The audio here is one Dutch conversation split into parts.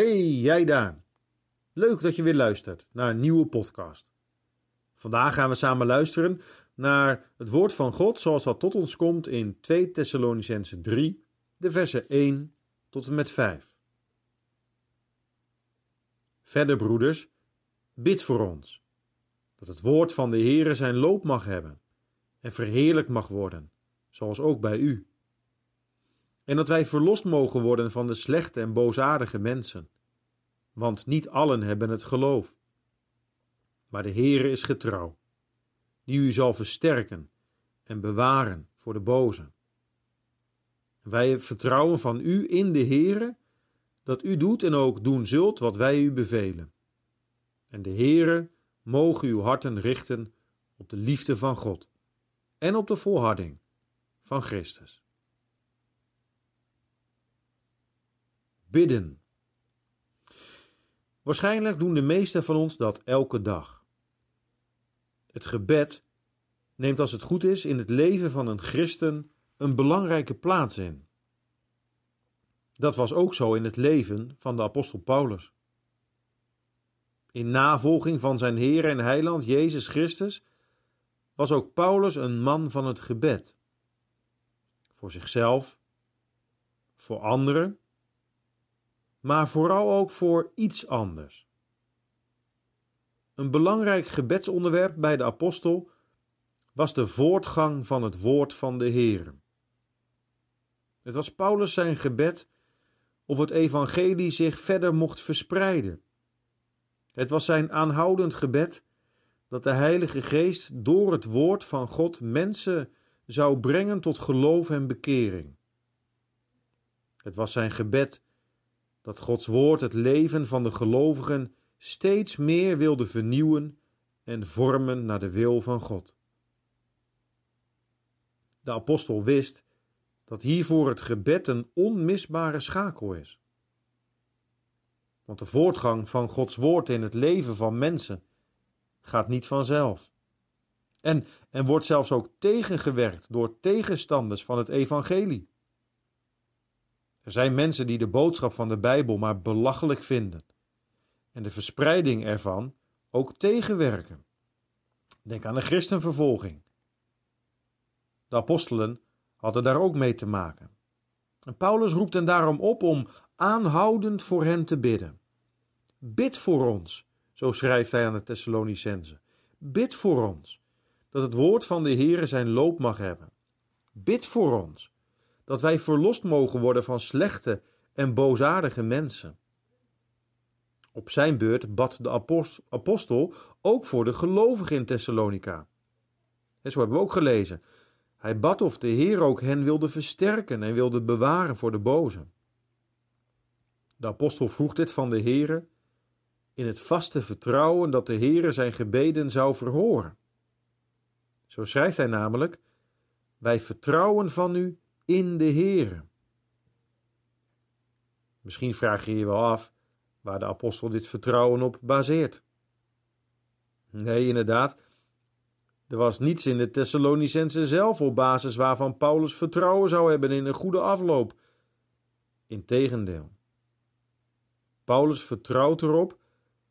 jij daar? Leuk dat je weer luistert naar een nieuwe podcast. Vandaag gaan we samen luisteren naar het woord van God zoals dat tot ons komt in 2 Thessalonicense 3, de versen 1 tot en met 5. Verder, broeders, bid voor ons, dat het woord van de Heere zijn loop mag hebben en verheerlijk mag worden, zoals ook bij u. En dat wij verlost mogen worden van de slechte en boosaardige mensen, want niet allen hebben het geloof. Maar de Heere is getrouw, die u zal versterken en bewaren voor de boze. Wij vertrouwen van u in de Heere, dat u doet en ook doen zult wat wij u bevelen. En de Heere mogen uw harten richten op de liefde van God en op de volharding van Christus. Bidden. Waarschijnlijk doen de meesten van ons dat elke dag. Het gebed neemt als het goed is in het leven van een christen een belangrijke plaats in. Dat was ook zo in het leven van de apostel Paulus. In navolging van zijn Heer en Heiland Jezus Christus was ook Paulus een man van het gebed. Voor zichzelf, voor anderen, maar vooral ook voor iets anders. Een belangrijk gebedsonderwerp bij de apostel was de voortgang van het woord van de Heer. Het was Paulus zijn gebed of het evangelie zich verder mocht verspreiden. Het was zijn aanhoudend gebed dat de Heilige Geest door het woord van God mensen zou brengen tot geloof en bekering. Het was zijn gebed dat Gods woord het leven van de gelovigen steeds meer wilde vernieuwen en vormen naar de wil van God. De apostel wist dat hiervoor het gebed een onmisbare schakel is. Want de voortgang van Gods woord in het leven van mensen gaat niet vanzelf. En, en wordt zelfs ook tegengewerkt door tegenstanders van het evangelie. Er zijn mensen die de boodschap van de Bijbel maar belachelijk vinden en de verspreiding ervan ook tegenwerken. Denk aan de christenvervolging. De apostelen hadden daar ook mee te maken. En Paulus roept hen daarom op om aanhoudend voor hen te bidden. Bid voor ons, zo schrijft hij aan de Thessalonicenzen. Bid voor ons, dat het woord van de Heere zijn loop mag hebben. Bid voor ons, dat wij verlost mogen worden van slechte en boosaardige mensen. Op zijn beurt bad de apostel ook voor de gelovigen in Thessalonica. En zo hebben we ook gelezen. Hij bad of de Heer ook hen wilde versterken en wilde bewaren voor de boze. De apostel vroeg dit van de Heere in het vaste vertrouwen dat de Heere zijn gebeden zou verhoren. Zo schrijft hij namelijk: Wij vertrouwen van u in de Heere. Misschien vraag je je wel af waar de apostel dit vertrouwen op baseert. Nee, inderdaad. Er was niets in de Thessalonicense zelf op basis waarvan Paulus vertrouwen zou hebben in een goede afloop. Integendeel. Paulus vertrouwt erop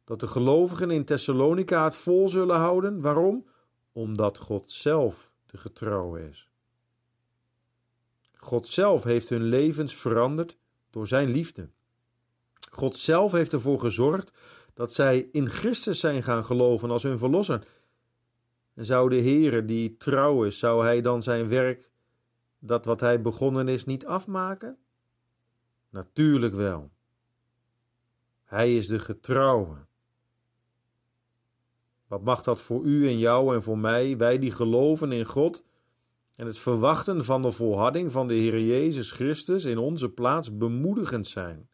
dat de gelovigen in Thessalonica het vol zullen houden. Waarom? Omdat God zelf de getrouwe is. God zelf heeft hun levens veranderd door zijn liefde. God zelf heeft ervoor gezorgd dat zij in Christus zijn gaan geloven als hun verlosser. En zou de Heere, die trouw is, zou hij dan zijn werk, dat wat hij begonnen is, niet afmaken? Natuurlijk wel. Hij is de getrouwe. Wat mag dat voor u en jou en voor mij, wij die geloven in God en het verwachten van de volharding van de Heer Jezus Christus in onze plaats bemoedigend zijn?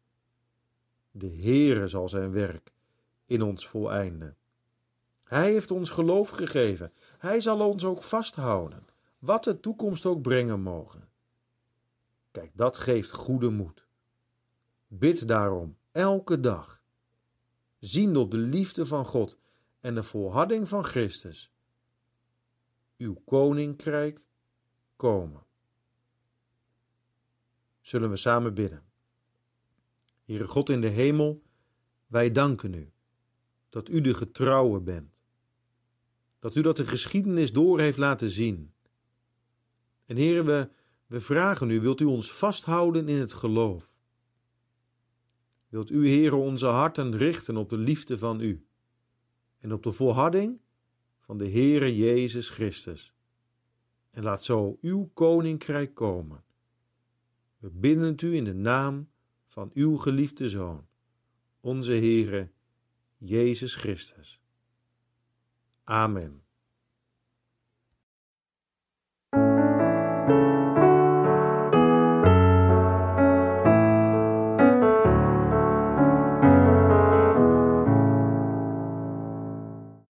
De Heere zal zijn werk in ons voleinden. Hij heeft ons geloof gegeven. Hij zal ons ook vasthouden, wat de toekomst ook brengen mogen. Kijk, dat geeft goede moed. Bid daarom elke dag, ziende op de liefde van God en de volharding van Christus, uw koninkrijk komen. Zullen we samen bidden? Heere God in de hemel, Wij danken u dat u de getrouwe bent. Dat u dat de geschiedenis door heeft laten zien. En heren, we, we vragen u, wilt u ons vasthouden in het geloof? Wilt u, heren, onze harten richten op de liefde van u en op de volharding van de Heere Jezus Christus? En laat zo uw koninkrijk komen. We bidden het u in de naam van uw geliefde Zoon, onze Heere Jezus Christus. Amen.